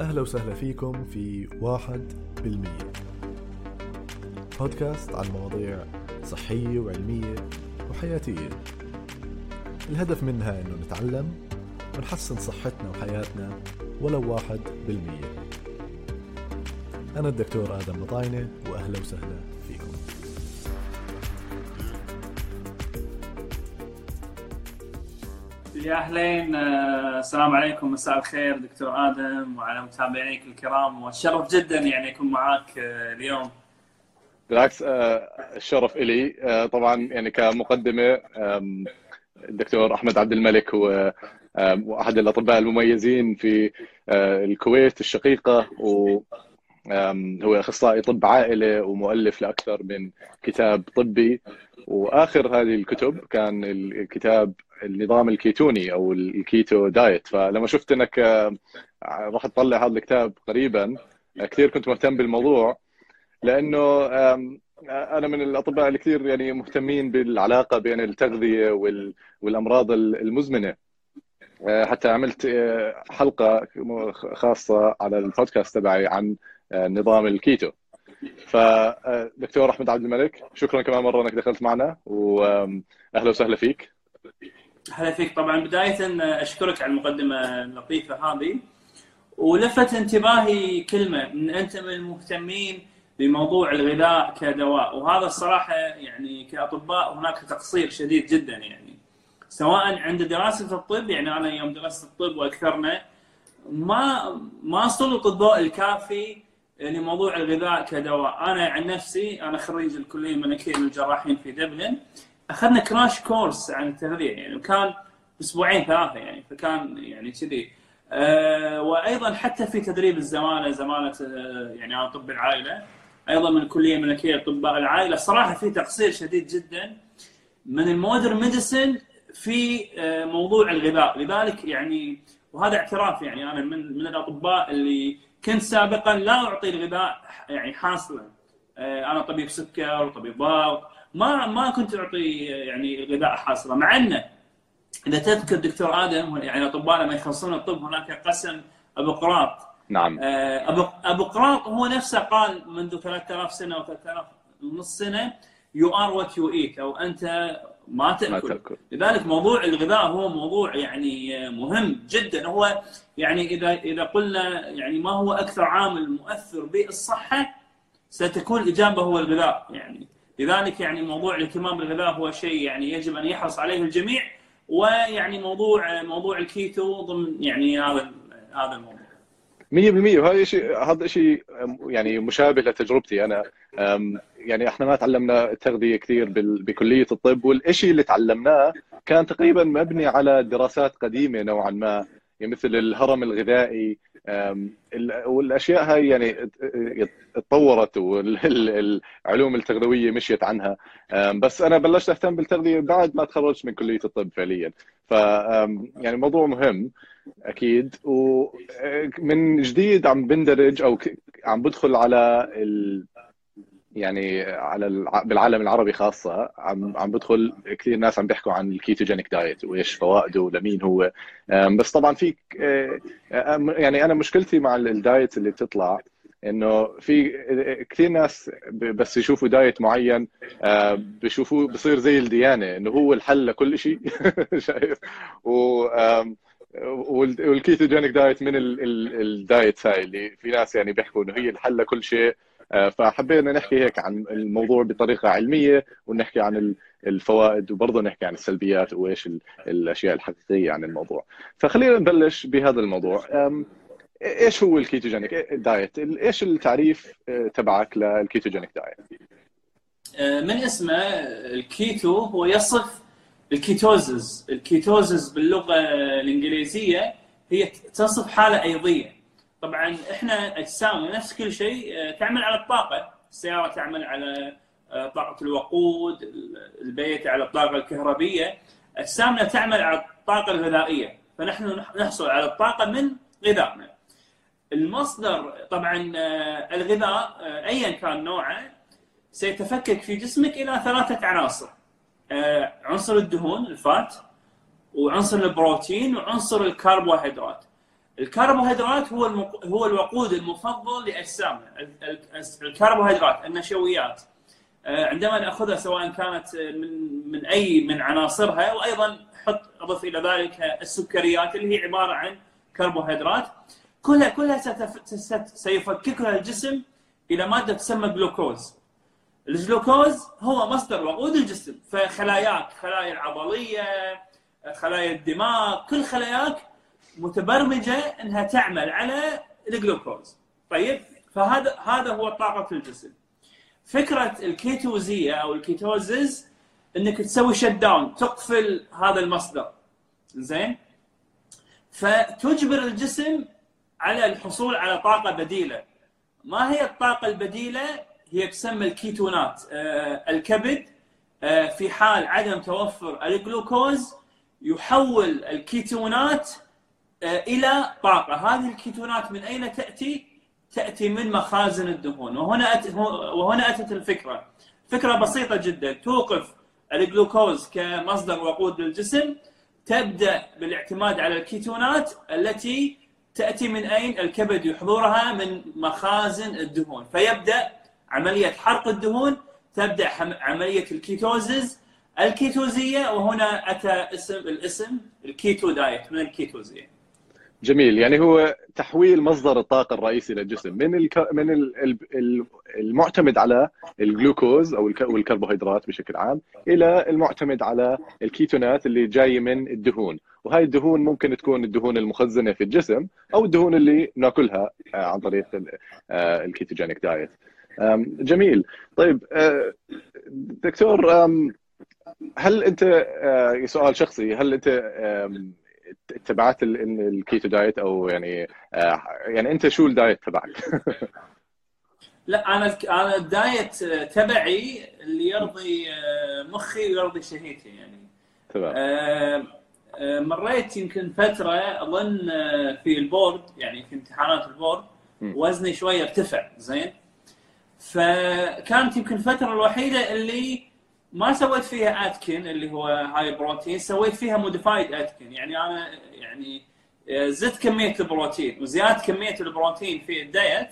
أهلا وسهلا فيكم في واحد بالمية. بودكاست عن مواضيع صحية وعلمية وحياتية. الهدف منها إنه نتعلم ونحسن صحتنا وحياتنا ولو واحد بالمية. أنا الدكتور آدم مطاينة وأهلا وسهلا. يا أهلين آه، السلام عليكم مساء الخير دكتور آدم وعلى متابعينك الكرام. والشرف جدا يعني أكون معاك آه، اليوم. بالعكس آه، الشرف آه، طبعا يعني كمقدمة آم، الدكتور أحمد عبد الملك هو وأحد الأطباء المميزين في الكويت الشقيقة وهو أخصائي طب عائلة ومؤلف لأكثر من كتاب طبي. وآخر هذه الكتب كان الكتاب النظام الكيتوني أو ال keto diet. فلما شفت أنك آه، راح تطلع هذا الكتاب قريبا آه، كثير كنت مهتم بالموضوع لأنه آم، أنا من الأطباء اللي كثير يعني مهتمين بالعلاقة بين التغذية وال- والأمراض المزمنة. آه، حتى عملت آه، حلقة خاصة على البودكاست تبعي عن آه، نظام الكيتو. فدكتور أحمد عبد الملك شكرا كمان مرة إنك دخلت معنا واهلا وسهلا فيك. هلا فيك. طبعا بدايه آه، أشكرك على المقدمة اللطيفة هذه. ولفت انتباهي كلمة إن أنت من المهتمين بموضوع الغذاء كدواء. وهذا الصراحة يعني كأطباء هناك تقصير شديد جدا يعني. سواء عند دراسة الطب يعني أنا يوم درست الطب وأكثرنا ما ما سلط الضوء الكافي لموضوع الغذاء كدواء. أنا عن نفسي أنا خريج الكلية الملكية للجراحين في دبلن. أخذنا crash course عن التغذيه يعني كان أسبوعين ثلاثة يعني فكان يعني كذي. آه وأيضا حتى في تدريب الزمالة زمالة آه يعني أنا طب العائلة أيضا من الكلية الملكية لأطباء العائلة. صراحة في تقصير شديد جدا من ال modern medicine في آه، موضوع الغذاء. لذلك يعني وهذا اعتراف يعني أنا من من الأطباء اللي كنت سابقا لا أعطي الغذاء يعني حاصلا. آه، أنا طبيب سكر وطبيب ضغط ما ما كنت أعطي يعني الغذاء حاصلا مع إنه إذا تذكر دكتور آدم يعني الاطباء لما يخلصون الطب هناك قسم ابقراط نعم. آه، أبو أبو قراط هو نفسه قال منذ 3000 سنة أو 3000 ونص سنة you are what you eat أو أنت ما ما تأكل. تأكل. لذلك موضوع الغذاء هو موضوع يعني مهم جدا. هو يعني إذا إذا قلنا يعني ما هو أكثر عامل مؤثر بالصحة ستكون الإجابة هو الغذاء يعني. لذلك يعني موضوع الاهتمام بالغذاء هو شيء يعني يجب أن يحرص عليه الجميع ويعني موضوع موضوع الكيتو ضمن يعني هذا هذا الموضوع. 100% وهذا شيء هذا شيء يعني مشابه لتجربتي أنا. يعني إحنا ما تعلمنا التغذية كثير بكلية الطب والشيء اللي تعلمناه كان تقريبا مبني على دراسات قديمة نوعا ما. مثل الهرم الغذائي والأشياء هاي يعني اتطورت والعلوم التغذوية مشيت عنها. بس أنا بلشت أهتم بالتغذية بعد ما تخرجت من كلية الطب فعليا. ف يعني موضوع مهم أكيد ومن جديد عم بندرج أو عم بدخل على يعني على الع- بالعالم العربي خاصة عم عم بدخل كثير ناس عم بيحكوا عن ال ketogenic diet وإيش فوائده ولمين هو. بس طبعا في أم، يعني أنا مشكلتي مع ال- ال diet اللي بتطلع إنه في كثير ناس بس يشوفوا diet معين آه، بشوفوه بصير زي الديانة إنه هو الحل لكل شيء شايف؟ و وال ketogenic diet من ال- ال- ال diets هاي اللي في ناس يعني بيحكوا إنه هي الحل لكل شيء. فحبينا نحكي هيك عن الموضوع بطريقة علمية ونحكي عن ال- الفوائد وبرضه نحكي عن السلبيات وإيش ال- الأشياء الحقيقية عن الموضوع. فخلينا نبلش بهذا الموضوع. إيش هو ال ketogenic diet؟ إيش التعريف آه، تبعك لل ketogenic diet؟ من اسمه الكيتو هو يصف ال ketosis. ال ketosis باللغة الإنجليزية هي تصف حالة أيضية. طبعا إحنا اجسامنا نفس كل شيء آه، تعمل على الطاقة. السيارة تعمل على آه، طاقة الوقود البيت على الطاقة الكهربية. اجسامنا تعمل على الطاقة الغذائية. فنحن نحصل على الطاقة من غذائنا. المصدر طبعا آه، الغذاء ايا كان نوعه سيتفكك في جسمك إلى ثلاثة عناصر. عنصر الدهون الفات وعنصر البروتين وعنصر الكربوهيدرات. الكربوهيدرات هو المق... هو الوقود المفضل لأجسامنا. الكربوهيدرات النشويات. آه، عندما نأخذها سواء كانت من من أي من عناصرها وأيضا حط أضف إلى ذلك السكريات اللي هي عبارة عن كربوهيدرات. كلها كلها ستف... سيفككها الجسم إلى مادة تسمى جلوكوز. الجلوكوز هو مصدر وقود الجسم. فخلاياك خلايا العضلية خلايا الدماغ كل خلاياك متبرمجة إنها تعمل على الجلوكوز. طيب فهذا هذا هو طاقة الجسم. فكرة الكيتوزية أو ال ketosis إنك تسوي shut down تقفل هذا المصدر. زين؟ فتجبر الجسم على الحصول على طاقة بديلة. ما هي الطاقة البديلة؟ هي تسمى الكيتونات. آه، الكبد آه، في حال عدم توفر الجلوكوز يحول الكيتونات إلى طاقة. هذه الكيتونات من أين تأتي؟ تأتي من مخازن الدهون. وهنا أت... وهنا أتت الفكرة. فكرة بسيطة جدا. توقف الجلوكوز كمصدر وقود للجسم. تبدأ بالاعتماد على الكيتونات التي تأتي من أين؟ الكبد يحضرها من مخازن الدهون. فيبدأ عملية حرق الدهون. تبدأ عملية ال ketosis الكيتوزية. وهنا أتى اسم الاسم ال keto diet. من الكيتوزية؟ جميل. يعني هو تحويل مصدر الطاقة الرئيسي للجسم من الك... من ال... المعتمد على الجلوكوز أو الكربوهيدرات بشكل عام إلى المعتمد على الكيتونات اللي جاي من الدهون. وهي الدهون ممكن تكون الدهون المخزنة في الجسم أو الدهون اللي ناكلها آه، عن طريق آه، ال ketogenic diet. جميل. طيب آه، دكتور هل أنت سؤال شخصي هل أنت اتبعت ال keto diet أو يعني آه، يعني أنت شو ال diet تبعك؟ لا أنا أنا الدايت تبعي اللي يرضي آه، مخي ويرضي شهيتي يعني. تمام. آه، مريت يمكن فترة أظن في board يعني في امتحانات board وزني شوي ارتفع زين؟ فكانت يمكن الفترة الوحيدة اللي ما سويت فيها اتكن اللي هو high protein سويت فيها modified Atkins يعني أنا يعني آه، زدت كمية البروتين وزيادة كمية البروتين في الدايت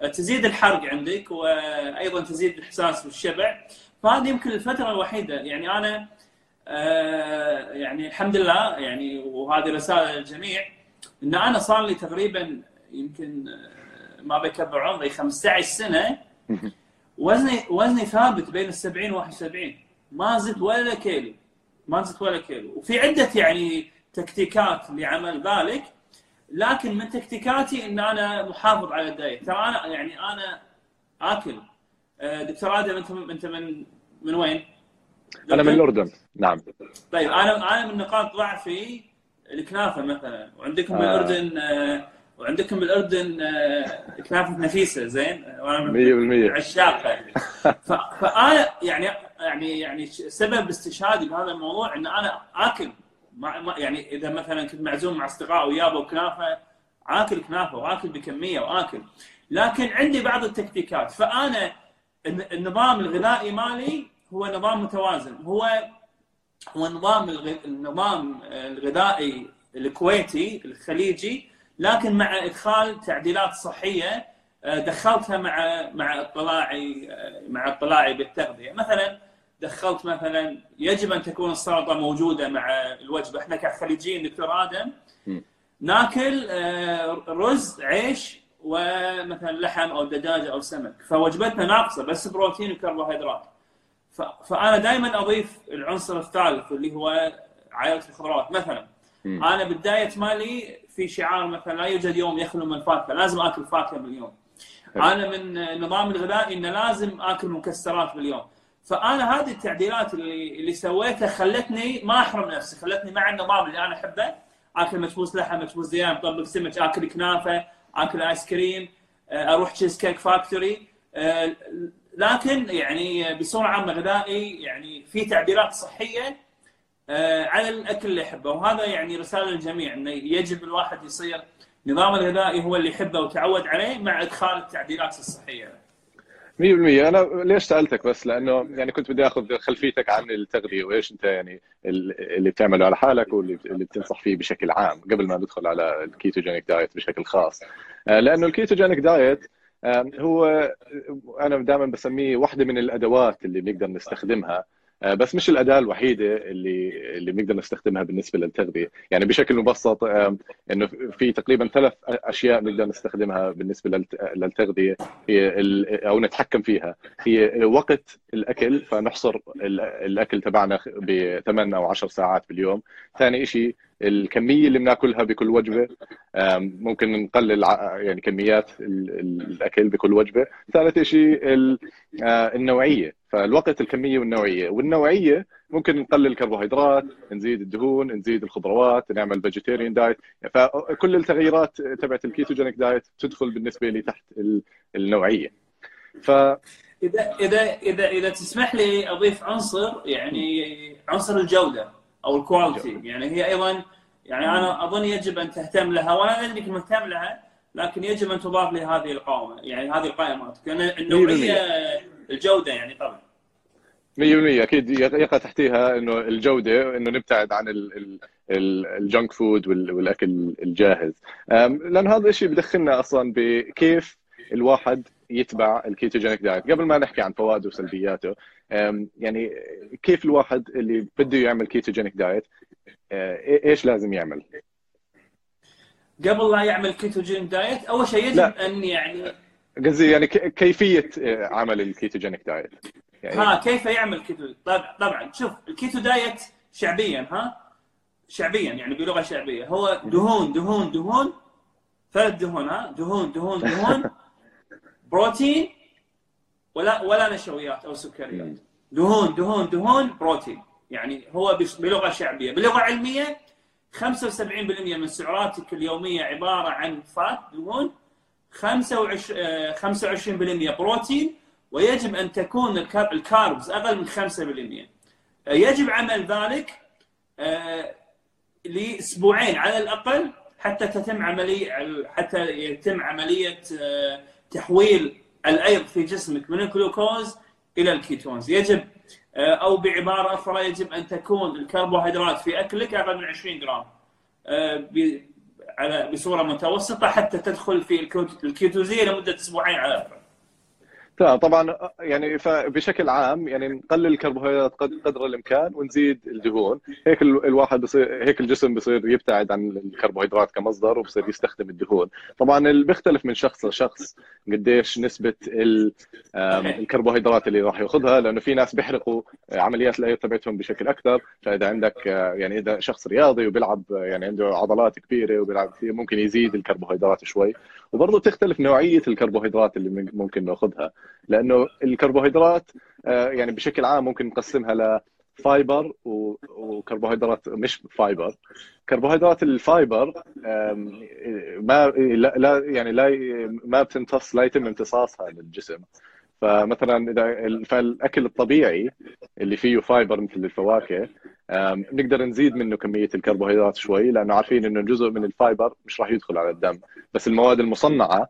آه، تزيد الحرق عندك وأيضا تزيد الإحساس بالشبع. فهذه يمكن الفترة الوحيدة. يعني أنا آه، يعني الحمد لله يعني وهذه رسالة للجميع إن أنا صار لي تقريبا يمكن ما بكبر عمري 15 سنة. وزني وزني ثابت بين ال 70 و 71 ما زدت ولا كيلو. ما زدت ولا كيلو. وفي عدة يعني تكتيكات لعمل ذلك لكن من تكتيكاتي إن أنا محافظ على الدايت. ترى أنا يعني أنا آكل. آه، دكتور آدم أنت أنت من من وين؟ أنا من الأردن. نعم. طيب أنا أنا من نقاط ضعفي الكنافة مثلا. وعندكم آه. بالاردن آه وعندكم بالاردن آه، كنافه نفيسة زين؟ وأنا 100% عشاقها فأنا يعني يعني يعني سبب استشهادي بهذا الموضوع إن أنا آكل. ما يعني إذا مثلا كنت معزوم مع أصدقاء ويابوا كنافه آكل كنافة وآكل بكمية وآكل. لكن عندي بعض التكتيكات. فأنا النظام الغذائي مالي هو نظام متوازن. هو هو نظام النظام الغذائي الكويتي الخليجي لكن مع إدخال تعديلات صحية آه، دخلتها مع مع اطلاعي آه، مع اطلاعي بالتغذية. مثلا دخلت مثلا يجب أن تكون السلطة موجودة مع الوجبة. إحنا كخليجيين دكتور آدم ناكل آه، رز عيش ومثلا لحم أو دجاجه أو سمك. فوجبتنا ناقصة بس بروتين وكربوهيدرات. فأنا دائما أضيف العنصر الثالث اللي هو عائلة الخضروات. مثلا أنا بالدايت مالي في شعار مثلا لا يوجد يوم يخلو من الفاكهة لازم آكل فاكهة باليوم. أنا من النظام الغذائي إنه لازم آكل مكسرات باليوم. فأنا هذه التعديلات اللي اللي سويتها خلتني ما أحرم نفسي خلتني مع النظام اللي أنا أحبه. آكل مكبوس لحم مكبوس دجاج مطبق سمك آكل كنافة آكل آيس كريم آه، أروح Cheesecake Factory لكن يعني بصورة عامة غذائي يعني في تعديلات صحية على الأكل اللي يحبه. وهذا يعني رسالة للجميع إنه يجب الواحد يصير نظام الغذائي هو اللي يحبه وتعود عليه مع إدخال التعديلات الصحية. 100% أنا ليش سألتك بس؟ لأنه يعني كنت بدي آخذ خلفيتك عن التغذية وإيش أنت يعني اللي بتعمله على حالك واللي اللي بتنصح فيه بشكل عام قبل ما ندخل على ال ketogenic diet بشكل خاص. آه، لأنه ال ketogenic diet هو أنا دائما بسميه واحدة من الأدوات اللي بنقدر نستخدمها. آه، بس مش الأداة الوحيدة اللي اللي بنقدر نستخدمها بالنسبة للتغذية، يعني بشكل مبسط إنه في تقريبا ثلاث أشياء بنقدر نستخدمها بالنسبة للتغذية. هي أو نتحكم فيها، هي وقت الأكل فنحصر الأكل تبعنا بثمان أو 10 ساعات باليوم، ثاني شيء الكمية اللي بناكلها بكل وجبة ممكن نقلل يعني كميات الأكل بكل وجبة. ثالث شيء آه، النوعية. فالوقت الكمية والنوعية. والنوعية ممكن نقلل الكربوهيدرات نزيد الدهون نزيد الخضروات نعمل vegetarian diet فكل التغييرات تبعت ال ketogenic diet تدخل بالنسبة لي تحت النوعية. ف إذا إذا إذا إذا تسمح لي أضيف عنصر يعني عنصر الجودة. أو ال quality يعني هي أيضا يعني أنا أظن يجب أن تهتم لها وأنا إنك مهتم لها لكن يجب أن تضاف لهذه القائمه يعني هذه القائمات لأن النوعيه الجودة يعني طبعا. 100% أكيد يقع تحتيها إنه الجودة إنه نبتعد عن ال junk food والأكل الجاهز. لأن هذا الشيء بدخلنا أصلا بكيف الواحد يتبع ال ketogenic diet. قبل ما نحكي عن فوائده وسلبياته يعني كيف الواحد اللي بده يعمل ketogenic diet إيش لازم يعمل؟ قبل لا يعمل ketogenic diet أول شيء يجب لا. أن يعني قصدي يعني كيفية آه، عمل ال ketogenic diet؟ يعني ها كيف يعمل كيتو طبعا شوف ال keto diet شعبيا ها؟ شعبيا يعني بلغة شعبية. هو دهون دهون دهون ثلاث دهون ها؟ دهون دهون دهون. بروتين ولا ولا نشويات أو سكريات. دهون دهون دهون بروتين. يعني هو بلغة شعبية. بلغة علمية 75% من سعراتك اليومية عبارة عن fat دهون. 25% بروتين. ويجب أن تكون ال carbs أقل من 5% يجب عمل ذلك آه، لأسبوعين على الأقل حتى تتم عمليه حتى يتم عملية آه، تحويل الأيض في جسمك من الجلوكوز إلى ال ketones. يجب آه، أو بعبارة أخرى يجب أن تكون الكربوهيدرات في أكلك أقل من 20 جرام آه، على بصورة متوسطة حتى تدخل في الكيتوزيه لمدة أسبوعين على الأقل. طبعا يعني فبشكل عام يعني نقلل الكربوهيدرات قدر الإمكان ونزيد الدهون. هيك الواحد بصير هيك الجسم بصير يبتعد عن الكربوهيدرات كمصدر وبصير يستخدم الدهون. طبعا اللي بيختلف من شخص لشخص قديش نسبة الكربوهيدرات اللي راح يأخذها لأنه في ناس بيحرقوا عمليات الايض تبعتهم بشكل أكثر. فإذا عندك يعني إذا شخص رياضي وبيلعب يعني عنده عضلات كبيرة وبيلعب ممكن يزيد الكربوهيدرات شوي. وبرضه تختلف نوعية الكربوهيدرات اللي ممكن ناخذها. لأنه الكربوهيدرات آه، يعني بشكل عام ممكن نقسمها ل fiber وكربوهيدرات مش fiber كربوهيدرات ال fiber ما لا يعني لا ما بتمتص لا يتم امتصاصها للجسم. فمثلا إذا فالأكل الطبيعي اللي فيه fiber مثل الفواكه نقدر نزيد منه كمية الكربوهيدرات شوي لأنه عارفين إنه جزء من ال fiber مش راح يدخل على الدم. بس المواد المصنعة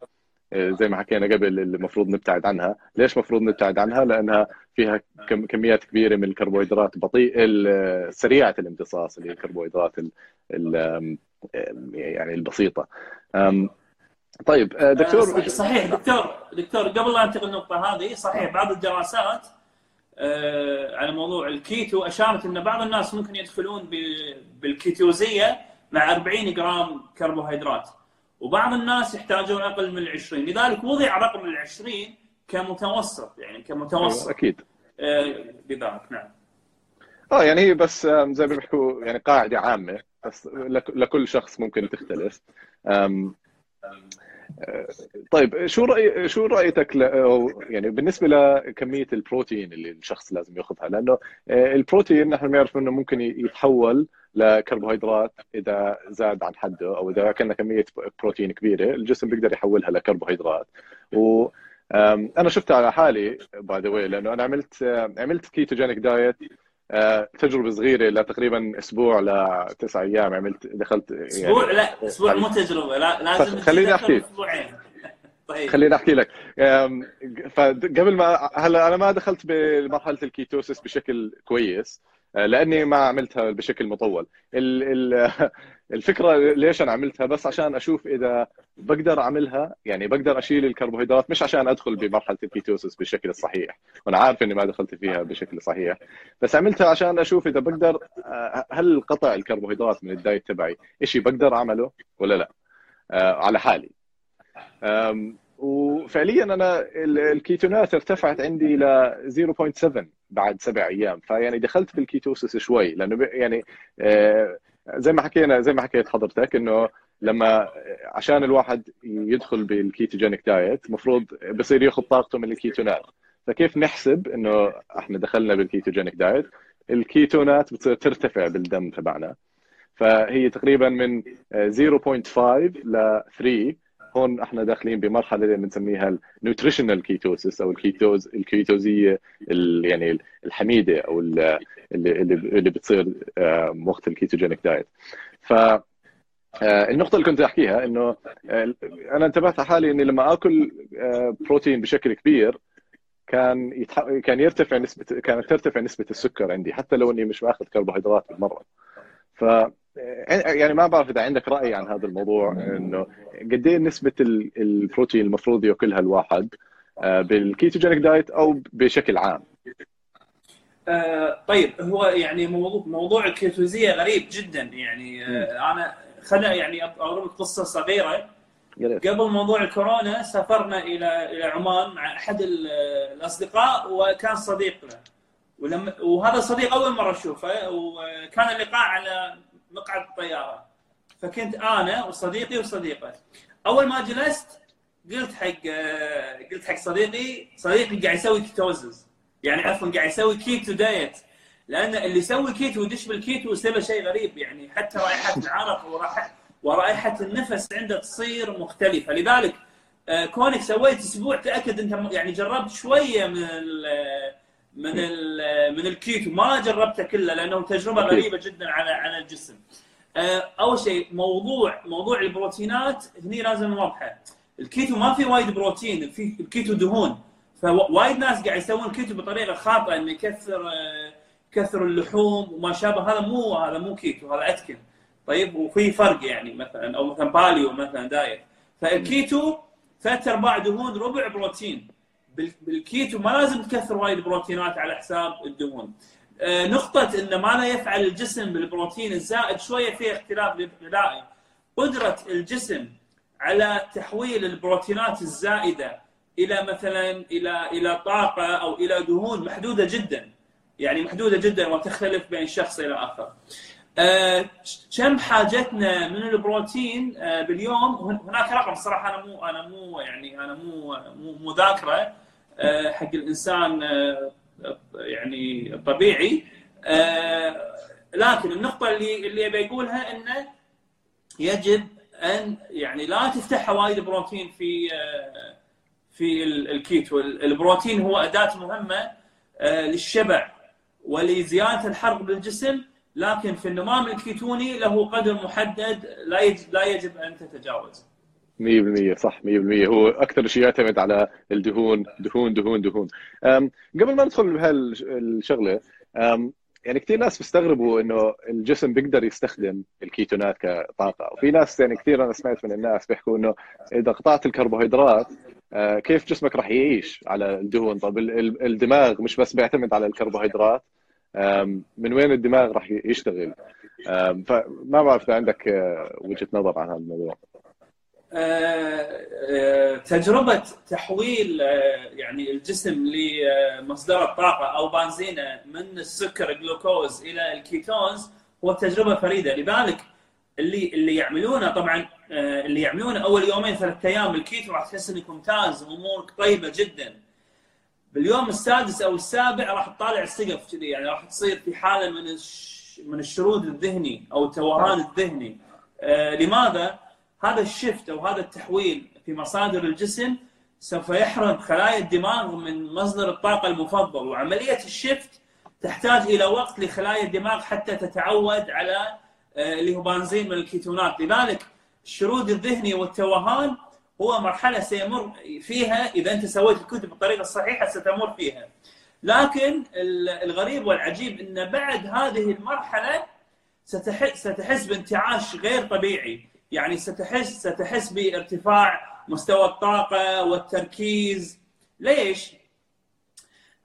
آه، زي ما حكينا قبل اللي المفروض نبتعد عنها. ليش المفروض نبتعد عنها؟ لأنها فيها كميات كبيرة من الكربوهيدرات بطيء سريعة الامتصاص اللي هي الكربوهيدرات يعني البسيطة. طيب آه، دكتور صحيح دكتور دكتور قبل لا انتقل للنقطة هذه صحيح بعض الدراسات على موضوع الكيتو. أشارت إن بعض الناس ممكن يدخلون بالكيتوزية مع 40 جرام كربوهيدرات وبعض الناس يحتاجون أقل من 20 لذلك وضع رقم ال 20 كمتوسط يعني كمتوسط. أيوة أكيد. آه، بذلك نعم. آه يعني هي بس زي ما بيحكوا يعني قاعدة عامة بس لكل شخص ممكن تختلف. طيب شو راي شو رأيتك ل... يعني بالنسبة لكمية البروتين اللي الشخص لازم يأخذها؟ لأنه آه، البروتين نحن بنعرف إنه ممكن يتحول لكربوهيدرات إذا زاد عن حده أو إذا كان كمية بروتين كبيرة الجسم بيقدر يحولها لكربوهيدرات. و أنا شفتها على حالي by the لأنه أنا عملت عملت ketogenic diet آه، تجربة صغيرة لتقريبا أسبوع لتسع أيام عملت دخلت يعني أسبوع؟ لا أسبوع مو تجربة لا لازم خليني أحكي. طيب. خليني أحكي لك. فقبل ما هلا أنا ما دخلت بمرحلة ال ketosis بشكل كويس. لأني ما عملتها بشكل مطول. ال- ال- الفكرة ليش أنا عملتها؟ بس عشان أشوف إذا بقدر أعملها يعني بقدر أشيل الكربوهيدرات مش عشان أدخل بمرحلة ال ketosis بالشكل الصحيح. وأنا عارف إني ما دخلت فيها بشكل صحيح. بس عملتها عشان أشوف إذا بقدر أه، هل قطع الكربوهيدرات من ال diet تبعي شيء بقدر أعمله ولا لا؟ أه، على حالي. وفعليا أنا ال- الكيتونات ارتفعت عندي ل 0.7 بعد سبع أيام. فيعني دخلت بال ketosis شوي لأنه يعني آه، زي ما حكينا زي ما حكيت حضرتك إنه لما عشان الواحد يدخل بال ketogenic diet المفروض بصير ياخذ طاقته من الكيتونات. فكيف نحسب إنه إحنا دخلنا بال ketogenic diet؟ الكيتونات بتصير ترتفع بالدم تبعنا. فهي تقريبا من آه، 0.5 ل 3 هون إحنا داخلين بمرحلة اللي بنسميها ال nutritional ketosis أو ال ketose الكيتوزيه ال- يعني الحميدة أو ال- اللي اللي بتصير آه، وقت ال ketogenic diet ف آه، النقطة اللي كنت أحكيها إنه آه، أنا انتبهت على حالي إني لما آكل بروتين بشكل كبير كان يتح... كان يرتفع نسبة كانت ترتفع نسبة السكر عندي حتى لو إني مش ماخذ كربوهيدرات بالمرة. ف يعني ما بعرف إذا عندك رأي عن هذا الموضوع إنه قد إيه نسبة ال- البروتين المفروض يأكلها الواحد آه، بالكيتوجينيك دايت أو بشكل عام؟ آه طيب هو يعني موضوع موضوع الكيتوزية غريب جدا يعني آه أنا خلنا يعني لك قصة صغيرة. قبل موضوع الكورونا سافرنا إلى إلى عمان مع أحد ال- الأصدقاء وكان صديق له. ولما وهذا الصديق أول مرة أشوفه وكان اللقاء على مقعد الطياره فكنت أنا وصديقي وصديقه. أول ما جلست قلت حق قلت حق صديقي صديقي قاعد يسوي ketosis يعني عفوا قاعد يسوي keto diet لأن اللي يسوي كيتو ويدش بالكيتو يصير شيء غريب. يعني حتى رائحة العرق ورائحة ورائحة النفس عنده تصير مختلفة. لذلك آه، كونك سويت أسبوع تأكد أنت يعني جربت شوية من من من الكيتو ما جربته كله لأنه تجربة. غريبة جدا على على الجسم. آه، أول شيء موضوع موضوع البروتينات هني لازم نوضحه. الكيتو ما في وايد بروتين في الكيتو دهون. فوايد ناس قاعد يسوون كيتو بطريقة خاطئة إنه يكثر آه، كثر اللحوم وما شابه. هذا مو هذا مو كيتو هذا أتكن. طيب وفي فرق يعني مثلا أو مثلا باليو مثلا diet. فال keto ثلاث أرباع دهون ربع بروتين. بالكيتو ما لازم تكثر وايد بروتينات على حساب الدهون. آه، نقطة أن ماذا يفعل الجسم بالبروتين الزائد شوية فيه اختلاف غذائي. قدرة الجسم على تحويل البروتينات الزائدة إلى مثلا إلى إلى طاقة أو إلى دهون محدودة جدا. يعني محدودة جدا وتختلف بين شخص إلى آخر. آه، كم حاجتنا من البروتين آه، باليوم؟ هن- هناك رقم صراحة أنا مو أنا مو يعني أنا مو مو مذاكره آه، حق الإنسان آه، يعني الطبيعي آه، لكن النقطة اللي اللي أبي أقولها إنه يجب أن يعني لا تفتحها وايد بروتين في آه، في ال- الكيتو البروتين هو أداة مهمة آه، للشبع ولزيادة الحرق بالجسم. لكن في النظام الكيتوني له قدر محدد لا يجب لا يجب أن تتجاوز. 100% صح 100% هو أكثر شيء يعتمد على الدهون دهون دهون دهون. قبل ما ندخل بهالشغلة يعني كثير ناس بيستغربوا إنه الجسم بيقدر يستخدم الكيتونات كطاقة. وفي ناس يعني كثير أنا سمعت من الناس بيحكوا إنه إذا قطعت الكربوهيدرات آه، كيف جسمك راح يعيش على الدهون؟ طب ال- ال- الدماغ مش بس بيعتمد على الكربوهيدرات من وين الدماغ راح يشتغل؟ فما بعرف إذا عندك آه، وجهة نظر عن هذا الموضوع. آه، آه، تجربة تحويل يعني الجسم لمصدر الطاقة أو بنزينه من السكر الجلوكوز إلى ال ketones هو تجربة فريدة. لذلك اللي اللي يعملونه طبعا اللي يعملونه أول يومين ثلاث أيام بالكيتو راح تحس إنك ممتاز وامورك طيبة جدا. باليوم السادس أو السابع راح تطالع السقف كذي يعني راح تصير في حالة من الش... من الشرود الذهني أو التوهان الذهني آه لماذا؟ هذا ال shift أو هذا التحويل في مصادر الجسم سوف يحرم خلايا الدماغ من مصدر الطاقة المفضل وعملية ال shift تحتاج إلى وقت لخلايا الدماغ حتى تتعود على آه اللي هو بنزين من الكيتونات لذلك الشرود الذهني والتوهان هو مرحلة سيمر فيها إذا أنت سويت الكتب بالطريقة الصحيحه ستمر فيها. لكن الغريب والعجيب إن بعد هذه المرحلة ستحس بانتعاش غير طبيعي. يعني ستحس ستحس بارتفاع مستوى الطاقة والتركيز. ليش؟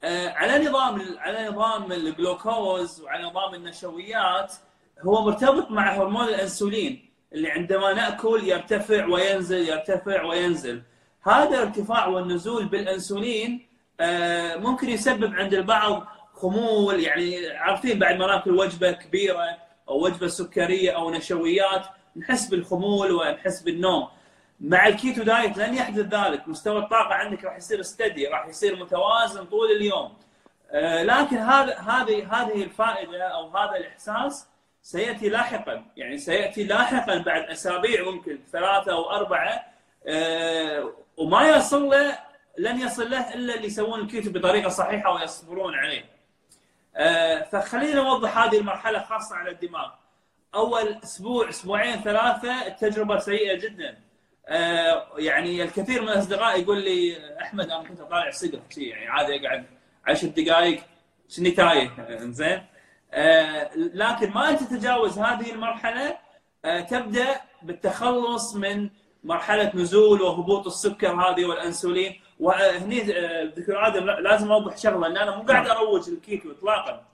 آه على نظام على نظام الجلوكوز وعلى نظام النشويات هو مرتبط مع هرمون الانسولين. اللي عندما نأكل يرتفع وينزل يرتفع وينزل. هذا الارتفاع والنزول بالانسولين آه ممكن يسبب عند البعض خمول. يعني عارفين بعد ما نأكل وجبة كبيرة أو وجبة سكرية أو نشويات نحس بالخمول ونحس بالنوم. مع الكيتو دايت لن يحدث ذلك. مستوى الطاقة عندك راح يصير استدي راح يصير متوازن طول اليوم. آه، لكن هذا هذه هذه الفائدة أو هذا الإحساس سيأتي لاحقا يعني سيأتي لاحقا بعد أسابيع ممكن ثلاثة أو أربعة آه، وما يصل له لن يصل له إلا اللي يسوون الكيتو بطريقة صحيحة ويصبرون عليه. آه، فخلينا نوضح هذه المرحلة خاصة على الدماغ. أول أسبوع أسبوعين ثلاثة التجربة سيئة جدا. آه، يعني الكثير من الأصدقاء يقول لي أحمد أنا كنت طالع سقف يعني عادي أقعد 10 دقائق شني تايه زين لكن ما تتجاوز هذه المرحلة آه، تبدأ بالتخلص من مرحلة نزول وهبوط السكر هذه والأنسولين. وهني دكتور آدم لازم أوضح شغلة ان أنا مو قاعد أروج الكيتو اطلاقا.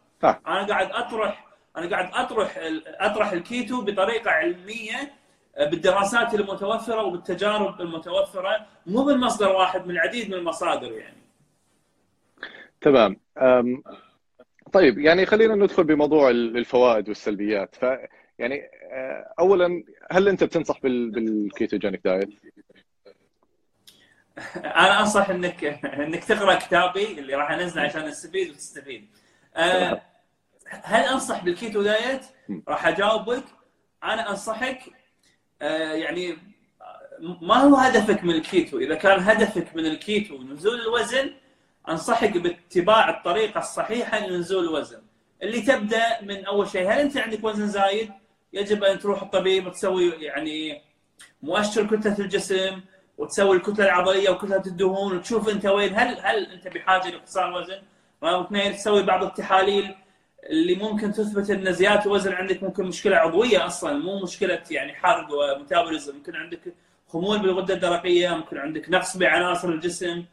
أنا قاعد أطرح أنا قاعد أطرح أطرح الكيتو بطريقة علمية بالدراسات المتوفرة وبالتجارب المتوفرة مو من مصدر واحد من العديد من المصادر يعني. تمام. طيب يعني خلينا ندخل بموضوع الفوائد والسلبيات ف يعني آه، اولا هل أنت بتنصح بال ketogenic diet؟ أنا أنصح إنك إنك تقرأ كتابي اللي راح أنزله عشان تستفيد وتستفيد. آه، هل أنصح بال keto diet؟ راح أجاوبك أنا أنصحك آه، يعني ما هو هدفك من الكيتو؟ إذا كان هدفك من الكيتو نزول الوزن أنصحك باتباع الطريقة الصحيحة لنزول الوزن. اللي تبدأ من أول شيء هل أنت عندك وزن زايد؟ يجب أن تروح الطبيب وتسوي يعني مؤشر كتلة الجسم وتسوي الكتلة العضلية وكتلة الدهون وتشوف أنت وين هل هل أنت بحاجة لاختصار وزن؟ رقم اثنين تسوي بعض التحاليل اللي ممكن تثبت أن زيادة الوزن عندك ممكن مشكلة عضوية أصلا مو مشكلة يعني حرق وميتابوليزم ممكن عندك خمول بالغدة الدرقية ممكن عندك نقص بعناصر الجسم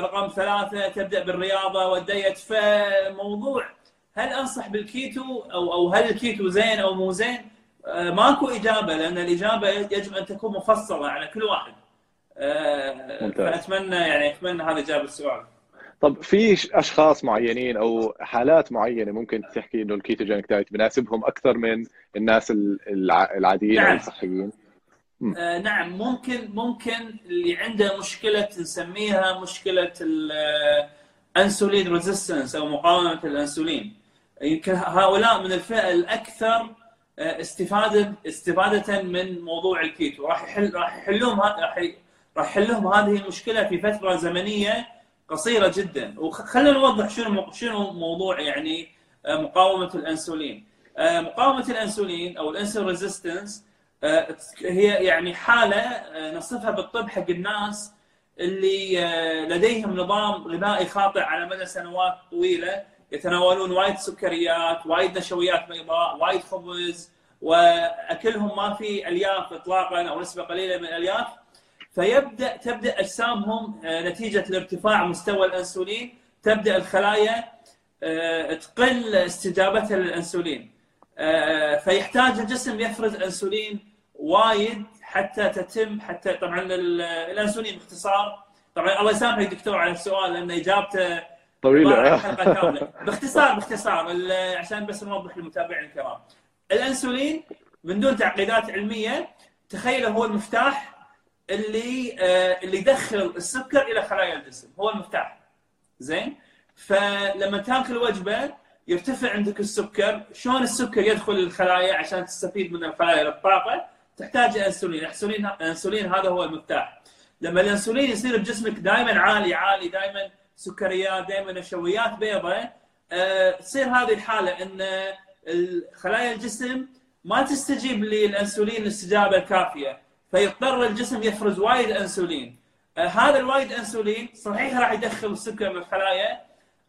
رقم ثلاثة تبدأ بالرياضة وال diet فموضوع هل أنصح بالكيتو أو أو هل الكيتو زين أو مو زين؟ آه، ماكو إجابة لأن الإجابة يجب أن تكون مفصلة على كل واحد. آه، فأتمنى يعني أتمنى هذا إجابة السؤال. طب في أشخاص معينين أو حالات معينة ممكن تحكي إنه ال ketogenic diet بناسبهم أكثر من الناس العاديين نعم. أو الصحيين آه نعم ممكن ممكن اللي عنده مشكلة نسميها مشكلة ال insulin resistance أو مقاومة الإنسولين. يمكن هؤلاء من الفئة الأكثر آه، استفادة استفادة من موضوع الكيتو. راح يحل راح يحلون راح راح يحلهم هذه المشكلة في فترة زمنية قصيرة جدا. وخلينا نوضح شنو شنو موضوع يعني آه، مقاومة الإنسولين. آه، مقاومة الإنسولين أو ال insulin resistance آه، هي يعني حالة نصفها بالطب حق الناس اللي لديهم نظام غذائي خاطئ على مدى سنوات طويلة يتناولون وايد سكريات، وايد نشويات بيضاء، وايد خبز وأكلهم ما في ألياف اطلاقا أو نسبة قليلة من الألياف. فيبدأ تبدأ أجسامهم آه، نتيجة لارتفاع مستوى الأنسولين تبدأ الخلايا آه، تقل استجابتها للأنسولين. آه، فيحتاج الجسم يفرز انسولين وايد حتى تتم حتى طبعا الانسولين باختصار. طبعا الله يسامحك دكتور على السؤال لأن إجابته طويلة. حلقه كاملة. باختصار باختصار عشان بس نوضح للمتابعين الكرام. الانسولين من دون تعقيدات علمية تخيل هو المفتاح اللي آه اللي يدخل السكر إلى خلايا الجسم. هو المفتاح. زين؟ فلما تاكل وجبة يرتفع عندك السكر. شلون السكر يدخل الخلايا عشان تستفيد من الخلايا للطاقه تحتاج انسولين. الانسولين الانسولين هذا هو المفتاح. لما الانسولين يصير بجسمك دائما عالي عالي دائما سكريات دائما نشويات بيضاء آه تصير هذه الحالة إن خلايا الجسم ما تستجيب للانسولين الاستجابة الكافية فيضطر الجسم يفرز وايد انسولين. آه، هذا الوايد إنسولين صحيح راح يدخل السكر بالخلايا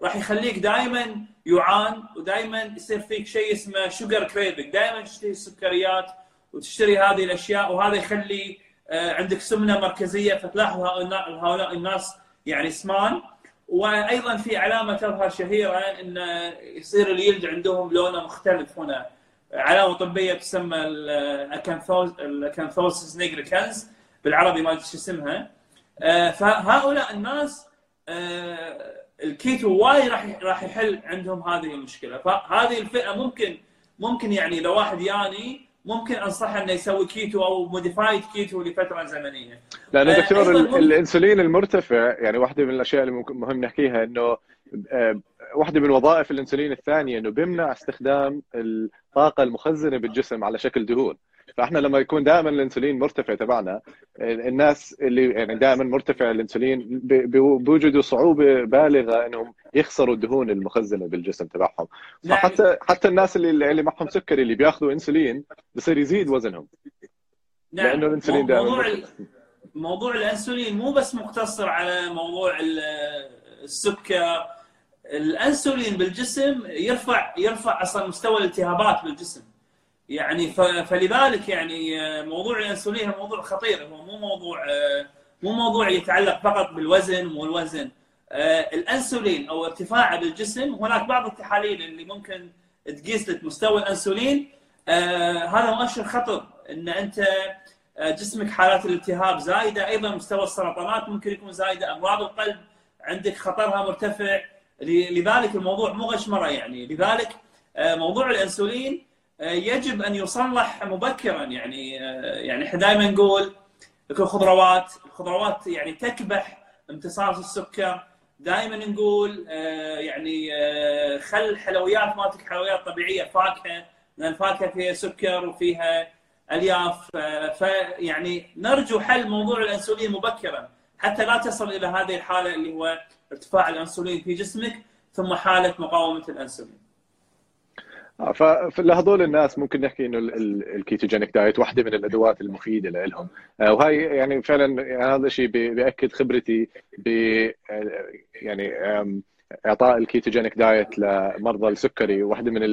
راح يخليك دائما يعان ودائما يصير فيك شيء اسمه sugar craving دائما تشتري السكريات وتشتري هذه الأشياء وهذا يخلي آه، عندك سمنة مركزية فتلاحظ هؤلاء الناس يعني سمان وأيضا في علامة تظهر شهيره إن يصير اليلد عندهم لونه مختلف هنا. علامة طبية تسمى ال acanthosis nigricans بالعربي ما أدري شو اسمها. آه، فهؤلاء الناس آه، الكيتو وايد راح راح يحل عندهم هذه المشكلة فهذه الفئة ممكن ممكن يعني لو واحد ياني ممكن أنصحه إنه يسوي كيتو أو modified keto لفترة زمنية. لأنه آه، دكتور الإنسولين المرتفع يعني واحدة من الأشياء اللي مهم نحكيها إنه آه، واحدة من وظائف الإنسولين الثانية إنه بيمنع استخدام الطاقة المخزنة بالجسم على شكل دهون. فاحنا لما يكون دائما الانسولين مرتفع تبعنا الناس اللي يعني دائما مرتفع الانسولين بيوجدوا صعوبة بالغة إنهم يخسروا الدهون المخزنة بالجسم تبعهم. فحتى حتى الناس اللي اللي معهم سكري اللي بياخذوا انسولين بصير يزيد وزنهم نعم. لأنه الانسولين دائما موضوع موضوع الانسولين مو بس مقتصر على موضوع السكر الانسولين بالجسم يرفع يرفع أصلا مستوى الالتهابات بالجسم يعني فلذلك يعني آه، موضوع الانسولين موضوع خطير. هو مو موضوع آه، مو موضوع يتعلق فقط بالوزن والوزن آه، الانسولين أو ارتفاعه بالجسم هناك بعض التحاليل اللي ممكن تقيس لك مستوى الانسولين. هذا مؤشر خطر إن أنت جسمك حالات الالتهاب زايدة أيضا مستوى السرطانات ممكن يكون زايدة أمراض القلب عندك خطرها مرتفع. لذلك الموضوع مو غشمرة يعني. لذلك موضوع الانسولين يجب أن يصلح مبكرا يعني يعني إحنا دائما نقول الخضروات الخضروات يعني تكبح امتصاص السكر. دائما نقول يعني خل الحلويات مالتك حلويات طبيعية فاكهة لأن الفاكهه فيها سكر وفيها ألياف. فيعني نرجو حل موضوع الأنسولين مبكرا. حتى لا تصل إلى هذه الحالة اللي هو ارتفاع الأنسولين في جسمك ثم حالة مقاومة الأنسولين. آه، فلهذول الناس ممكن نحكي إنه ال ketogenic diet واحدة من الأدوات المفيدة لهم آه، وهي يعني فعلا هذا الشيء بيأكد خبرتي ب يعني إعطاء ال ketogenic diet لمرضى السكري. واحدة من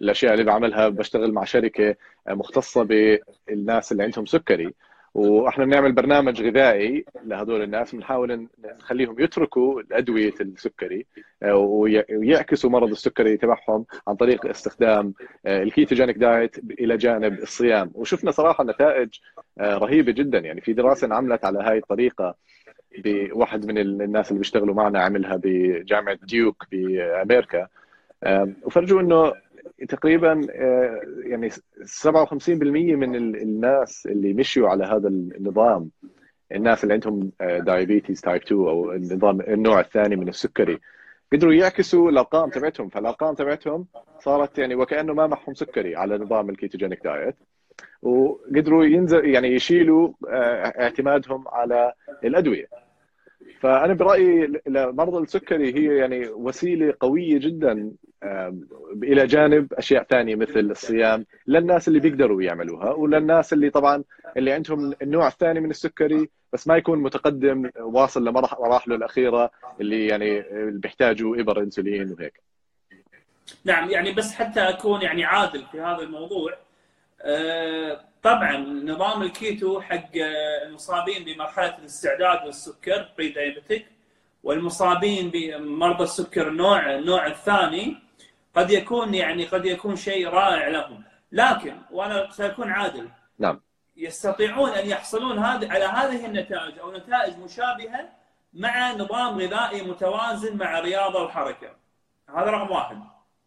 الأشياء اللي بعملها بشتغل مع شركة مختصة بالناس اللي عندهم سكري. وإحنا بنعمل برنامج غذائي لهذول الناس بنحاول نخليهم يتركوا ادويه السكري آه، ويعكسوا مرض السكري تبعهم عن طريق استخدام آه، ال ketogenic diet إلى جانب الصيام. وشفنا صراحة نتائج آه، رهيبة جدا. يعني في دراسة انعملت على هاي الطريقة بواحد من الناس اللي بيشتغلوا معنا عملها بجامعة ديوك بأمريكا. وفرجوا إنه تقريبا آه، يعني 57% من الناس اللي مشوا على هذا النظام الناس اللي عندهم diabetes type 2 أو النظام النوع الثاني من السكري قدروا يعكسوا الأرقام تبعتهم. فالأرقام تبعتهم صارت يعني وكأنه ما معهم سكري على نظام ال ketogenic diet. وقدروا ينزل يعني يشيلوا آه، اعتمادهم على الأدوية. فأنا برأيي لمرضى السكري هي يعني وسيلة قوية جدا إلى جانب أشياء ثانية مثل الصيام للناس اللي بيقدروا يعملوها وللناس اللي طبعا اللي عندهم النوع الثاني من السكري بس ما يكون متقدم واصل لمراحله الأخيرة اللي يعني بيحتاجوا إبر إنسولين وهيك. نعم يعني بس حتى أكون يعني عادل في هذا الموضوع أه طبعا نظام الكيتو حق المصابين بمرحلة الاستعداد للسكر prediabetic والمصابين بمرضى السكر النوع النوع الثاني قد يكون يعني قد يكون شيء رائع لهم. لكن وأنا سأكون عادل. نعم. يستطيعون أن يحصلون هذه على هذه النتائج أو نتائج مشابهة مع نظام غذائي متوازن مع رياضة وحركة. هذا رقم واحد.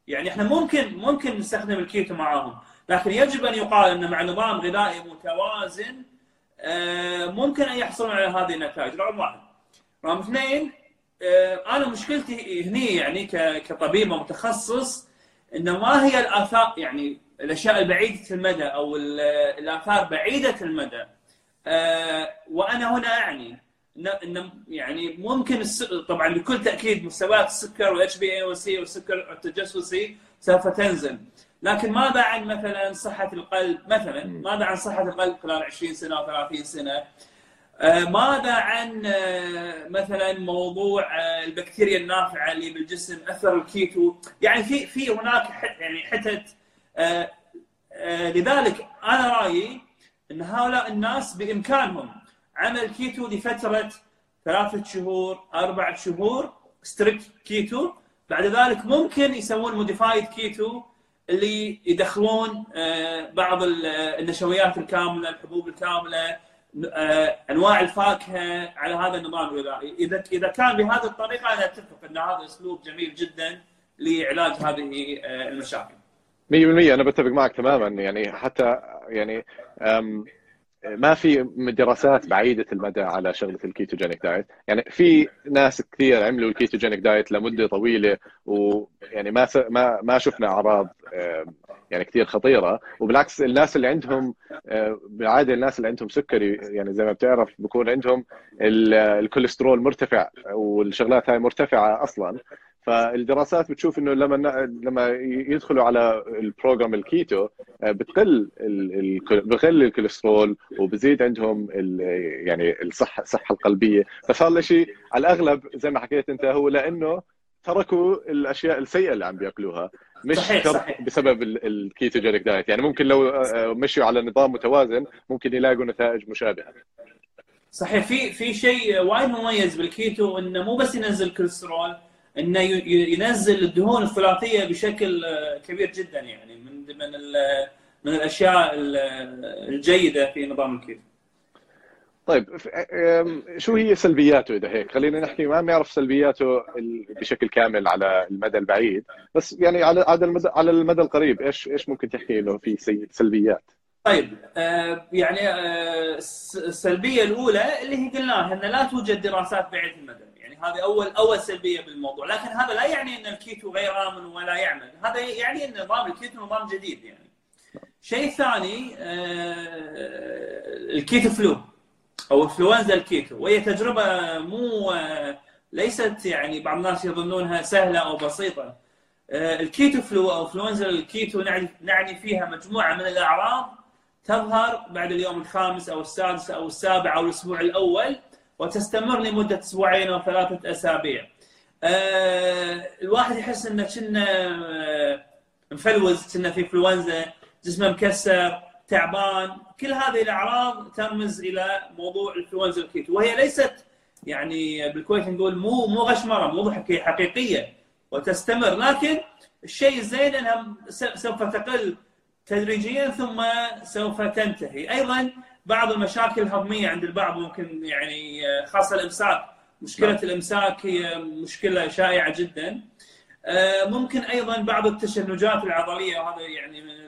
يعني إحنا ممكن ممكن نستخدم الكيتو معاهم. لكن يجب أن يقال أن مع نظام غذائي متوازن آه، ممكن أن يحصلون على هذه النتائج. رقم واحد. رقم اثنين آه، أنا مشكلتي هني يعني كطبيب متخصص إنه ما هي الآثار يعني الأشياء البعيدة المدى أو الآثار بعيدة المدى. آه، وأنا هنا أعني انه يعني ممكن طبعا بكل تأكيد مستويات السكر وال HbA1c والسكر التحسسي سوف تنزل. لكن ماذا عن مثلا صحة القلب مثلا ماذا عن صحة القلب خلال 20 سنة أو 30 سنة آه، ماذا عن آه، مثلا موضوع آه، البكتيريا النافعة اللي بالجسم أثر الكيتو. يعني في في هناك يعني حتت لذلك أنا رأيي إن هؤلاء الناس بإمكانهم عمل كيتو لفترة ثلاثة شهور أربعة شهور strict keto. بعد ذلك ممكن يسوون modified keto اللي يدخلون بعض النشويات الكاملة الحبوب الكاملة آه، أنواع الفاكهة على هذا النظام الغذائي، إذا إذا كان بهذه الطريقة أنا أتفق أن هذا أسلوب جميل جدا لعلاج هذه آه، المشاكل. 100% أنا بتفق معك تماما يعني حتى يعني ما في دراسات بعيدة المدى على شغلة ال ketogenic diet، يعني في ناس كثير عملوا ال ketogenic diet لمدة طويلة ويعني ما ما ما شفنا أعراض يعني كثير خطيرة. وبالعكس الناس اللي عندهم بالعادة الناس اللي عندهم سكري يعني زي ما بتعرف بكون عندهم الكوليسترول مرتفع والشغلات هاي مرتفعة أصلا. فالدراسات بتشوف إنه لما لما يدخلوا على ال program الكيتو آه، بتقل بقل الكوليسترول وبزيد عندهم يعني الصحه الصحة القلبية. فصار شيء على الأغلب زي ما حكيت أنت هو لأنه تركوا الأشياء السيئة اللي عم بيأكلوها. مش صحيح صحيح. بسبب ال ketogenic diet. يعني ممكن لو آه، مشوا على نظام متوازن ممكن يلاقوا نتائج مشابهة. صحيح. في في شيء وايد مميز بالكيتو إنه مو بس ينزل كوليسترول إنه ينزل الدهون الثلاثية بشكل آه، كبير جدا يعني من من من الأشياء الجيدة في نظام الكيتو طيب شو هي سلبياته إذا هيك؟ خلينا نحكي ما بنعرف سلبياته بشكل كامل على المدى البعيد بس يعني على على المدى على المدى القريب إيش إيش ممكن تحكي إنه في سلبيات؟ طيب آه يعني آه السلبية الأولى اللي هي قلناها إن لا توجد دراسات بعيده المدى يعني هذه اول أول سلبية بالموضوع. لكن هذا لا يعني إن الكيتو غير آمن ولا يعمل. هذا يعني إن نظام الكيتو نظام جديد يعني. شيء ثاني آه ال keto flu أو انفلونزا الكيتو. وهي تجربة مو ليست يعني بعض الناس يظنونها سهلة أو بسيطة. آه، ال keto flu أو انفلونزا الكيتو نعني فيها مجموعة من الأعراض تظهر بعد اليوم الخامس أو السادس أو السابع أو الأسبوع الأول. وتستمر لمدة أسبوعين أو ثلاثة أسابيع. آه، الواحد يحس إنه كنا آه، مفلوز كنا في انفلونزا جسمه مكسر تعبان. كل هذه الأعراض ترمز إلى موضوع الانفلونزا الكيتو وهي ليست يعني بالكويت نقول مو مو غشمرة مو ضحكه حقيقية وتستمر. لكن الشيء الزين إنها سوف تقل تدريجيا ثم سوف تنتهي. أيضا بعض المشاكل الهضميه عند البعض ممكن يعني خاصة الإمساك. مشكلة نعم. الإمساك هي مشكلة شائعة جدا. آه، ممكن أيضا بعض التشنجات العضلية وهذا يعني من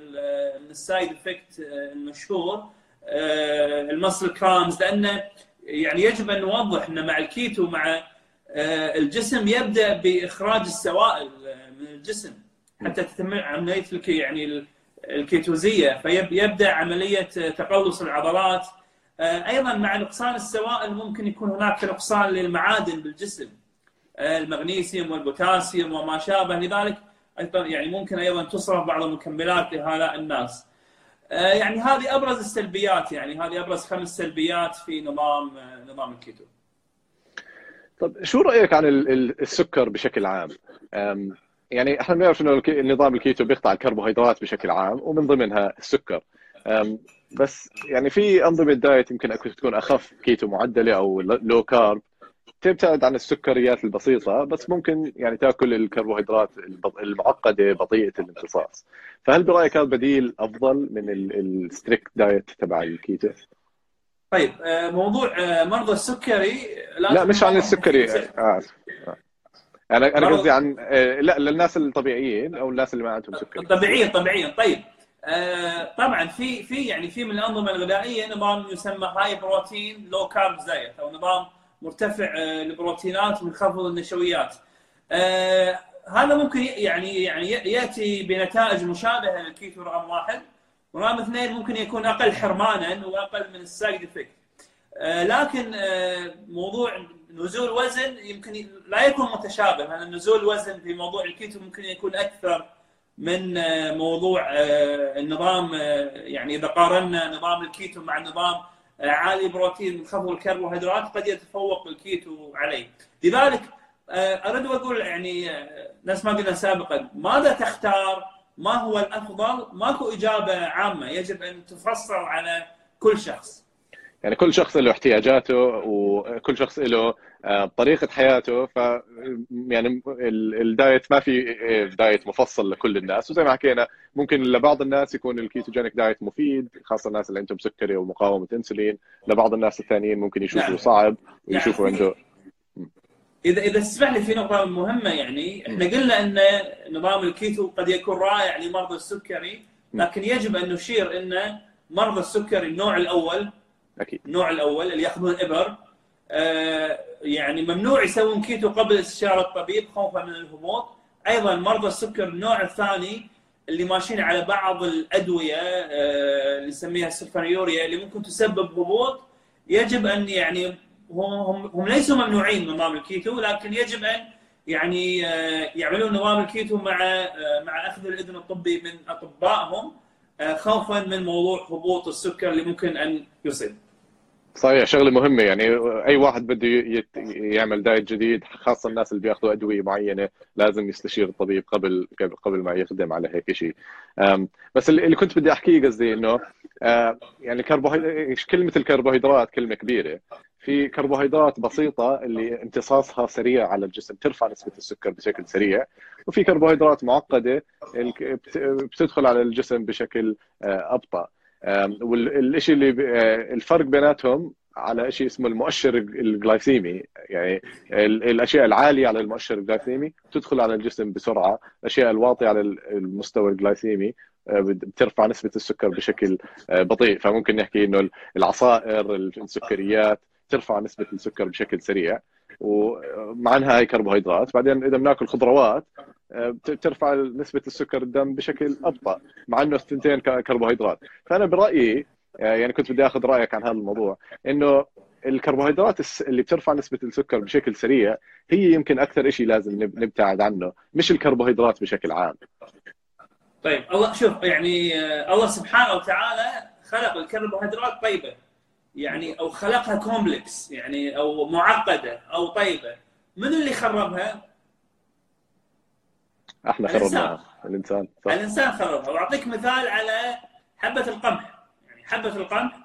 من ال side effect المشهور آه، ال muscle cramps لأنه يعني يجب أن نوضح إن مع الكيتو مع آه، الجسم يبدأ بإخراج السوائل من الجسم. حتى تتم عمليه يعني ال ketosis فيبدا عملية تقلص العضلات أيضا مع نقصان السوائل ممكن يكون هناك نقصان للمعادن بالجسم المغنيسيوم والبوتاسيوم وما شابه لذلك أيضا يعني ممكن أيضا تصرف بعض المكملات لهؤلاء الناس. آه، يعني هذه أبرز السلبيات يعني هذه أبرز خمس سلبيات في نظام آه، نظام الكيتو. طب شو رأيك عن السكر بشكل عام؟ يعني إحنا بنعرف انه النظام الكيتو بيقطع الكربوهيدرات بشكل عام ومن ضمنها السكر. بس يعني في أنظمة دايت يمكن تكون أخف كيتو معدلة أو low carb تبتعد عن السكريات البسيطة بس ممكن يعني تأكل الكربوهيدرات المعقدة بطيئة الامتصاص فهل برأيك هذا بديل أفضل من ال strict diet تبع الكيتو؟ طيب آه، موضوع آه، مرضى السكري لا مش عن السكري اسف آه. أنا أنا قصدي عن لا للناس الطبيعيين أو الناس اللي ما عندهم سكري طبيعيين طبيعيين طيب. طبعا في في يعني في من الأنظمة الغذائية نظام يسمى high protein low carb diet أو نظام مرتفع آه، البروتينات ومنخفض النشويات. آه، هذا ممكن يعني يعني يأتي بنتائج مشابهة للكيتو رقم واحد. ورقم اثنين ممكن يكون أقل حرمانا وأقل من ال side effect آه، لكن موضوع نزول وزن يمكن لا يكون متشابه. لأن نزول الوزن في موضوع الكيتو ممكن يكون أكثر من آه، موضوع آه، النظام آه، يعني إذا قارنا نظام الكيتو مع نظام عالي بروتين منخفض الكربوهيدرات قد يتفوق الكيتو عليه. لذلك أريد أقول يعني نفس ما قلنا سابقا ماذا تختار؟ ما هو الأفضل؟ ماكو إجابة عامة. يجب أن تفصل على كل شخص. يعني كل شخص له احتياجاته وكل شخص له طريقة حياته ف يعني الدايت ما في دايت مفصل لكل الناس. وزي ما حكينا ممكن لبعض الناس يكون ال ketogenic diet مفيد خاصة الناس اللي عندهم سكري ومقاومة إنسولين. لبعض الناس الثانيين ممكن يشوفوا نعم. صعب ويشوفوا يعني عنده. إذا إذا تسمح لي في نقطة مهمة يعني إحنا قلنا إن نظام الكيتو قد يكون رائع لمرضى السكري. لكن يجب أن نشير إن مرضى السكري النوع الأول أكيد. النوع الأول اللي يأخذون إبر آه يعني ممنوع يسوون كيتو قبل استشارة الطبيب خوفا من الهبوط أيضا مرضى السكر النوع الثاني اللي ماشيين على بعض الأدوية آه اللي نسميها السلفونيوريا اللي ممكن تسبب هبوط يجب أن يعني هم هم ليسوا ممنوعين من نظام الكيتو لكن يجب أن يعني آه يعملون نظام الكيتو مع آه مع أخذ الإذن الطبي من أطبائهم آه، خوفا من موضوع هبوط السكر اللي ممكن أن يصيب. صحيح شغلة مهمة. يعني أي واحد بده يت... يعمل دايت جديد خاصة الناس اللي بياخذوا أدوية معينة لازم يستشير الطبيب قبل قبل ما يخدم على هيك شيء بس اللي كنت بدي أحكيه قصدي إنه يعني كربوهيدرات كلمة الكربوهيدرات؟ كلمة كبيرة. في كربوهيدرات بسيطة اللي امتصاصها سريع على الجسم ترفع نسبة السكر بشكل سريع. وفي كربوهيدرات معقدة بتدخل على الجسم بشكل أبطأ. والشيء اللي آه، الفرق بيناتهم على شيء اسمه المؤشر الجلايسيمي يعني الاشياء العالية على المؤشر الجلايسيمي تدخل على الجسم بسرعة. الاشياء الواطية على المستوى الجلايسيمي آه، بترفع نسبة السكر بشكل آه، بطيء. فممكن نحكي إنه العصائر السكريات ترفع نسبة السكر بشكل سريع. ومعنها هاي كربوهيدرات بعدين إذا بناكل خضروات بترفع نسبة السكر الدم بشكل أبطأ مع إنه الثنتين كربوهيدرات. فأنا برأيي يعني كنت بدي آخذ رأيك عن هذا الموضوع إنه الكربوهيدرات اللي بترفع نسبة السكر بشكل سريع هي يمكن أكثر شيء لازم نبتعد عنه مش الكربوهيدرات بشكل عام. طيب الله شوف يعني آه، الله سبحانه وتعالى خلق الكربوهيدرات طيبة. يعني أو خلقها كومبلكس يعني أو معقدة أو طيبة. من اللي خربها؟ إحنا خربناها الإنسان صح. الإنسان خربها. وأعطيك مثال على حبة القمح. يعني حبة القمح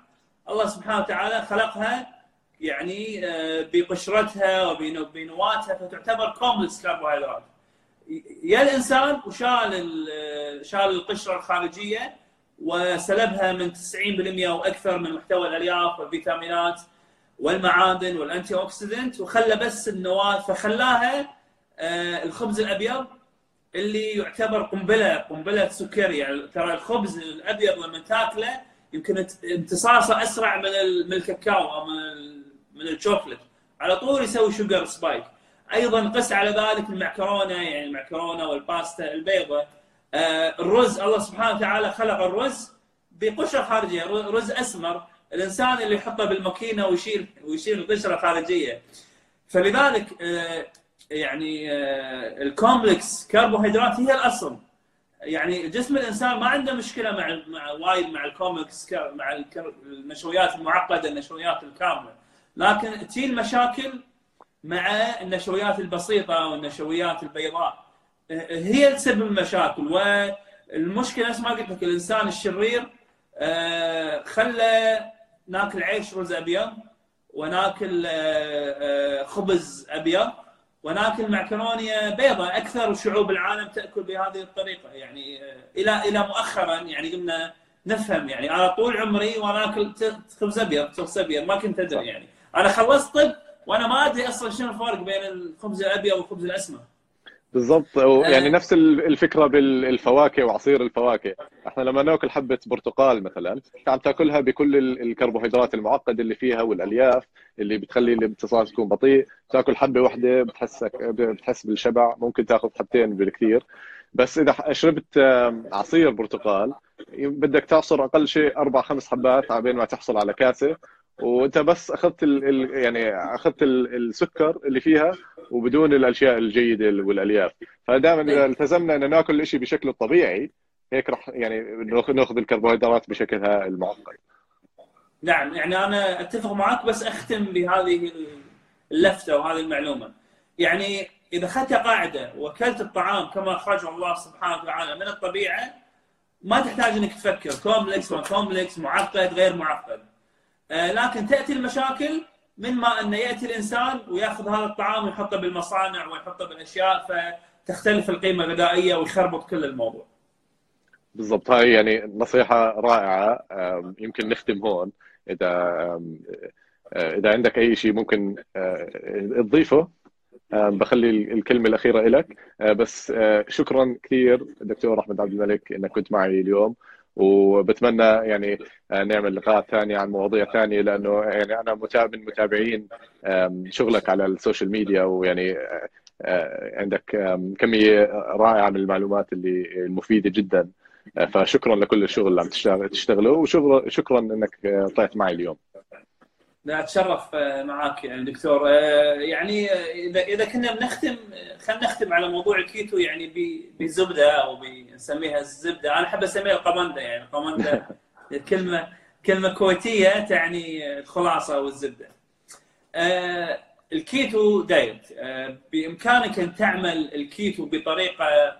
الله سبحانه وتعالى خلقها يعني آه، بقشرتها وبنواتها فتعتبر كومبلكس كربوهيدرات يا الإنسان وشال شال القشرة الخارجية وسلبها من 90% وأكثر من محتوى الألياف والفيتامينات والمعادن وال antioxidant وخلى بس النواة فخلاها آه، الخبز الأبيض اللي يعتبر قنبلة قنبلة سكري. يعني ترى الخبز الأبيض لما تاكله يمكن امتصاصه أسرع من من الكاكاو أو من من الشوكليت. على طول يسوي sugar spike أيضا قس على ذلك المعكرونة يعني المعكرونة والباستا البيضاء آه، الرز الله سبحانه وتعالى خلق الرز بقشره خارجية. رز أسمر الإنسان اللي يحطه بالماكينة ويشيل ويشيل القشرة الخارجية. فلذلك آه، يعني آه، ال complex كربوهيدرات هي الأصل. يعني جسم الإنسان ما عنده مشكلة مع مع وايد مع ال complex مع النشويات المعقدة النشويات الكاملة. لكن تجي المشاكل مع النشويات البسيطة والنشويات البيضاء. هي تسبب المشاكل والمشكلة نفس ما قلت لك الإنسان الشرير آه، خلى ناكل عيش رز أبيض وناكل آه، خبز أبيض وناكل معكرونية بيضاء أكثر شعوب العالم تأكل بهذه الطريقة يعني آه، إلى إلى مؤخرا يعني قمنا نفهم يعني أنا طول عمري وأنا أكل خبز أبيض خبز أبيض ما كنت أدري يعني. أنا خلصت طب وأنا ما أدري أصلا شنو الفرق بين الخبز الأبيض والخبز الأسمر. بالضبط. يعني نفس الفكرة بالفواكه وعصير الفواكه. إحنا لما نأكل حبة برتقال مثلا عم تأكلها بكل الكربوهيدرات المعقدة اللي فيها والألياف اللي بتخلي الامتصاص يكون بطيء. تأكل حبة واحدة بتحسك بتحس بالشبع. ممكن تأخذ حبتين بالكثير. بس إذا شربت عصير برتقال بدك تعصر أقل شيء أربع خمس حبات على ما تحصل على كاسة. وانت بس اخذت ال ال يعني اخذت ال السكر اللي فيها وبدون الاشياء الجيدة والالياف. فدائما إذا التزمنا ان ناكل الشيء بشكله الطبيعي هيك راح يعني ناخذ الكربوهيدرات بشكلها المعقد. نعم يعني أنا أتفق معك بس أختم بهذه اللفتة وهذه المعلومة. يعني إذا أخذت قاعدة وأكلت الطعام كما أخرجه الله سبحانه وتعالى من الطبيعة ما تحتاج إنك تفكر. complex ما complex معقد غير معقد. لكن تأتي المشاكل من ما أن يأتي الإنسان ويأخذ هذا الطعام ويحطه بالمصانع ويحطه بالأشياء فتختلف القيمة الغذائية ويخربط كل الموضوع. بالضبط. هاي يعني نصيحة رائعة. يمكن نختم هون. إذا آه، إذا عندك أي شيء ممكن آه، تضيفه بخلي الكلمة الأخيرة لك بس شكرا كثير دكتور أحمد عبد الملك إنك كنت معي اليوم. وبتمنى يعني آه، نعمل لقاءات ثانية عن مواضيع ثانية لأنه يعني أنا متابع من متابعين شغلك على السوشيال ميديا ويعني آه، آه، عندك كمية رائعة من المعلومات اللي المفيده جدا. فشكرا لكل الشغل اللي عم تشتغله وشكرا إنك طلعت معي اليوم. أتشرف آه، معاك يعني دكتور آه، يعني آه، إذا إذا كنا بنختم خلينا نختم على موضوع الكيتو يعني بزبدة أو بنسميها الزبدة أنا أحب أسميها القمندة يعني القمندة كلمة كلمة كويتية تعني الخلاصة والزبدة. ال keto diet بإمكانك أن تعمل الكيتو بطريقة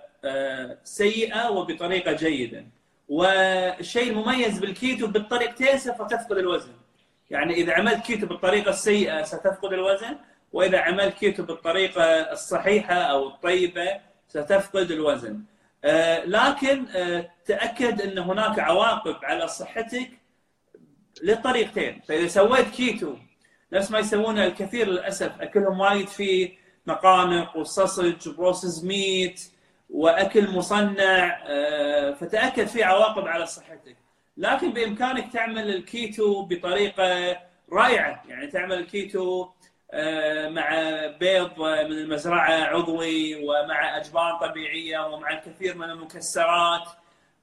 سيئة وبطريقة جيدة. والشيء المميز بالكيتو بالطريقتين سوف تفقد الوزن. يعني إذا عملت كيتو بالطريقة السيئة ستفقد الوزن وإذا عملت كيتو بالطريقة الصحيحة أو الطيبة ستفقد الوزن. آه، لكن آه، تأكد إن هناك عواقب على صحتك للطريقتين، فإذا سويت كيتو نفس ما يسوونه الكثير للأسف أكلهم وايد فيه مقانق و sausage و processed meat وأكل مصنع آه، فتأكد في عواقب على صحتك. لكن بإمكانك تعمل الكيتو بطريقة رائعة. يعني تعمل الكيتو آه، مع بيض من المزرعة عضوي ومع اجبان طبيعية ومع الكثير من المكسرات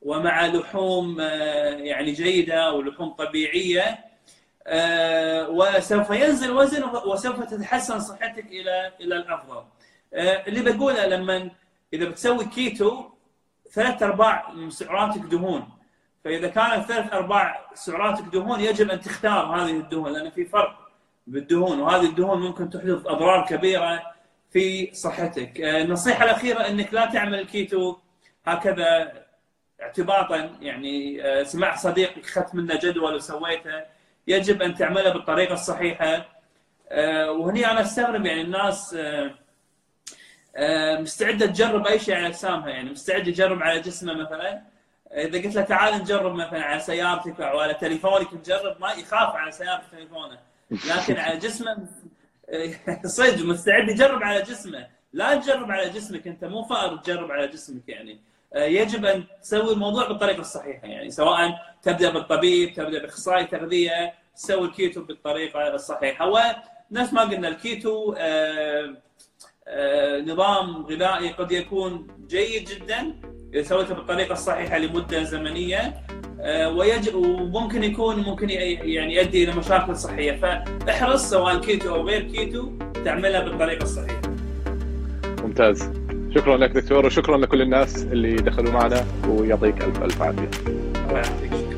ومع لحوم آه، يعني جيدة ولحوم طبيعية. آه، وسوف ينزل وزن وسوف تتحسن صحتك إلى إلى الأفضل. اللي بقوله لما إذا بتسوي كيتو ثلاث أرباع من سعراتك دهون. فإذا كانت ثلاث أرباع سعراتك دهون يجب أن تختار هذه الدهون لأن في فرق بالدهون وهذه الدهون ممكن تحدث أضرار كبيرة في صحتك. آه، النصيحة الأخيرة إنك لا تعمل الكيتو هكذا اعتباطا يعني آه، سمعت صديقك اخذت منه جدول وسويته يجب أن تعمله بالطريقة الصحيحة آه، وهني أنا أستغرب يعني الناس مستعدة تجرب أي شيء على اجسامها يعني مستعد يجرب على جسمه مثلا إذا قلت له تعال نجرب مثلا على سيارتك أو على تليفونك نجرب ما يخاف على سيارة تليفونه. لكن على جسمه صدق مستعد يجرب على جسمه. لا تجرب على جسمك أنت مو فار تجرب على جسمك يعني. آه، يجب أن تسوي الموضوع بالطريقة الصحيحة يعني سواء تبدأ بالطبيب تبدأ بإخصائي تغذية تسوي الكيتو بالطريقة الصحيحة. ونفس ما قلنا الكيتو آه، آه، نظام غذائي قد يكون جيد جدا. سويته بالطريقة الصحيحة لمدة زمنية آه، ويجب وممكن يكون ممكن يعني يؤدي إلى مشاكل صحية فاحرص سواء كيتو أو غير كيتو تعملها بالطريقة الصحيحة. ممتاز. شكرا لك دكتور وشكرا لكل الناس اللي دخلوا معنا ويعطيك الف ألف عافية. الله يعافيك.